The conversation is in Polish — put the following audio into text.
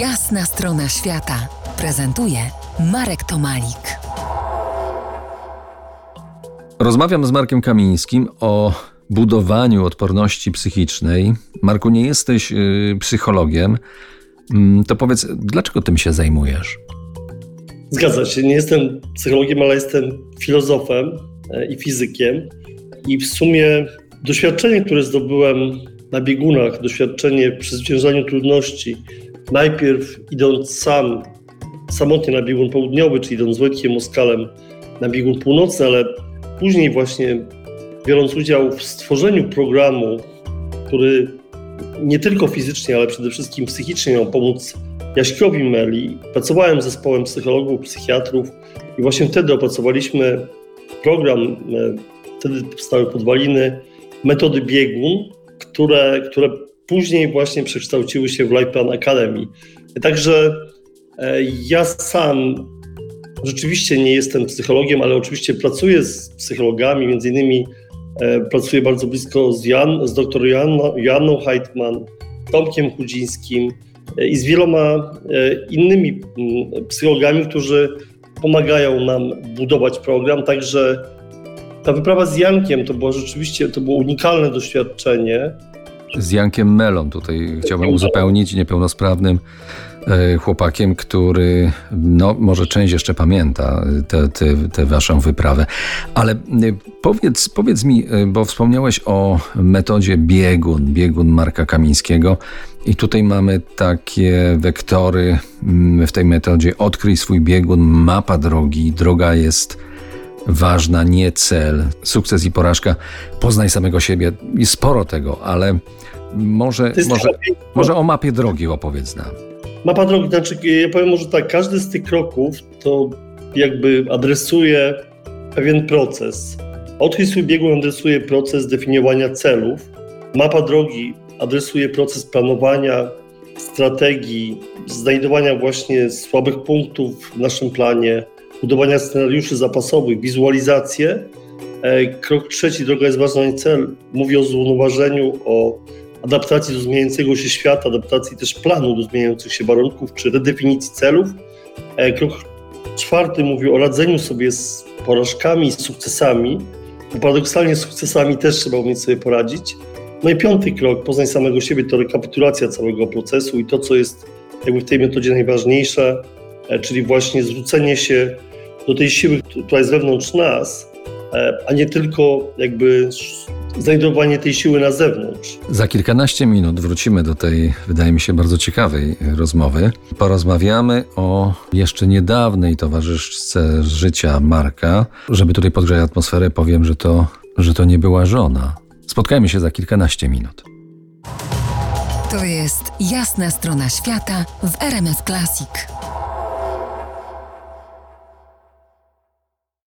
Jasna strona świata prezentuje Marek Tomalik. Rozmawiam z Markiem Kamińskim o budowaniu odporności psychicznej. Marku, nie jesteś yy, psychologiem. Yy, to powiedz, dlaczego tym się zajmujesz? Zgadza się. Nie jestem psychologiem, ale jestem filozofem e, i fizykiem. I w sumie doświadczenie, które zdobyłem na biegunach, doświadczenie przy zwyciężaniu trudności, najpierw idąc sam, samotnie na biegun południowy, czy idąc z Wojtkiem Moskalem na biegun północny, ale później właśnie biorąc udział w stworzeniu programu, który nie tylko fizycznie, ale przede wszystkim psychicznie miał pomóc Jaśkowi Meli. Pracowałem z zespołem psychologów, psychiatrów i właśnie wtedy opracowaliśmy program, e, wtedy powstały podwaliny metody biegun, które, które później właśnie przekształciły się w Life Plan Academy. Także e, ja sam rzeczywiście nie jestem psychologiem, ale oczywiście pracuję z psychologami, między innymi e, pracuję bardzo blisko z, Jan, z dr Joanną Heitman, Tomkiem Chudzińskim e, i z wieloma innymi mm, psychologami, którzy pomagają nam budować program. Także ta wyprawa z Jankiem to było rzeczywiście to było unikalne doświadczenie z Jankiem Melą. Tutaj chciałbym uzupełnić niepełnosprawnym e, chłopakiem, który no, może część jeszcze pamięta tę waszą wyprawę. Ale e, powiedz, powiedz mi, e, bo wspomniałeś o metodzie biegun, biegun Marka Kamińskiego. I tutaj mamy takie wektory mm, w tej metodzie. Odkryj swój biegun, mapa drogi. Droga jest ważna, nie cel. Sukces i porażka. Poznaj samego siebie. I sporo tego, ale może, może, może o mapie drogi opowiedz nam. Mapa drogi, znaczy ja powiem może tak, każdy z tych kroków to jakby adresuje pewien proces. Swój biegun adresuje proces definiowania celów. Mapa drogi adresuje proces planowania, strategii, znajdowania właśnie słabych punktów w naszym planie, budowania scenariuszy zapasowych, wizualizację. E, krok trzeci, droga jest ważna i cel, mówi o zrównoważeniu, o adaptacji do zmieniającego się świata, adaptacji też planu do zmieniających się warunków, czy redefinicji celów. E, krok czwarty mówi o radzeniu sobie z porażkami, z sukcesami. Paradoksalnie z sukcesami też trzeba umieć sobie poradzić. No i piąty krok, poznaj samego siebie, to rekapitulacja całego procesu i to, co jest jakby w tej metodzie najważniejsze, czyli właśnie zwrócenie się do tej siły, która jest wewnątrz nas, e, a nie tylko jakby znajdowanie tej siły na zewnątrz. Za kilkanaście minut wrócimy do tej, wydaje mi się, bardzo ciekawej rozmowy. Porozmawiamy o jeszcze niedawnej towarzyszce życia Marka. Żeby tutaj podgrzać atmosferę, powiem, że to, że to nie była żona. Spotkajmy się za kilkanaście minut. To jest jasna strona świata w RMS Classic.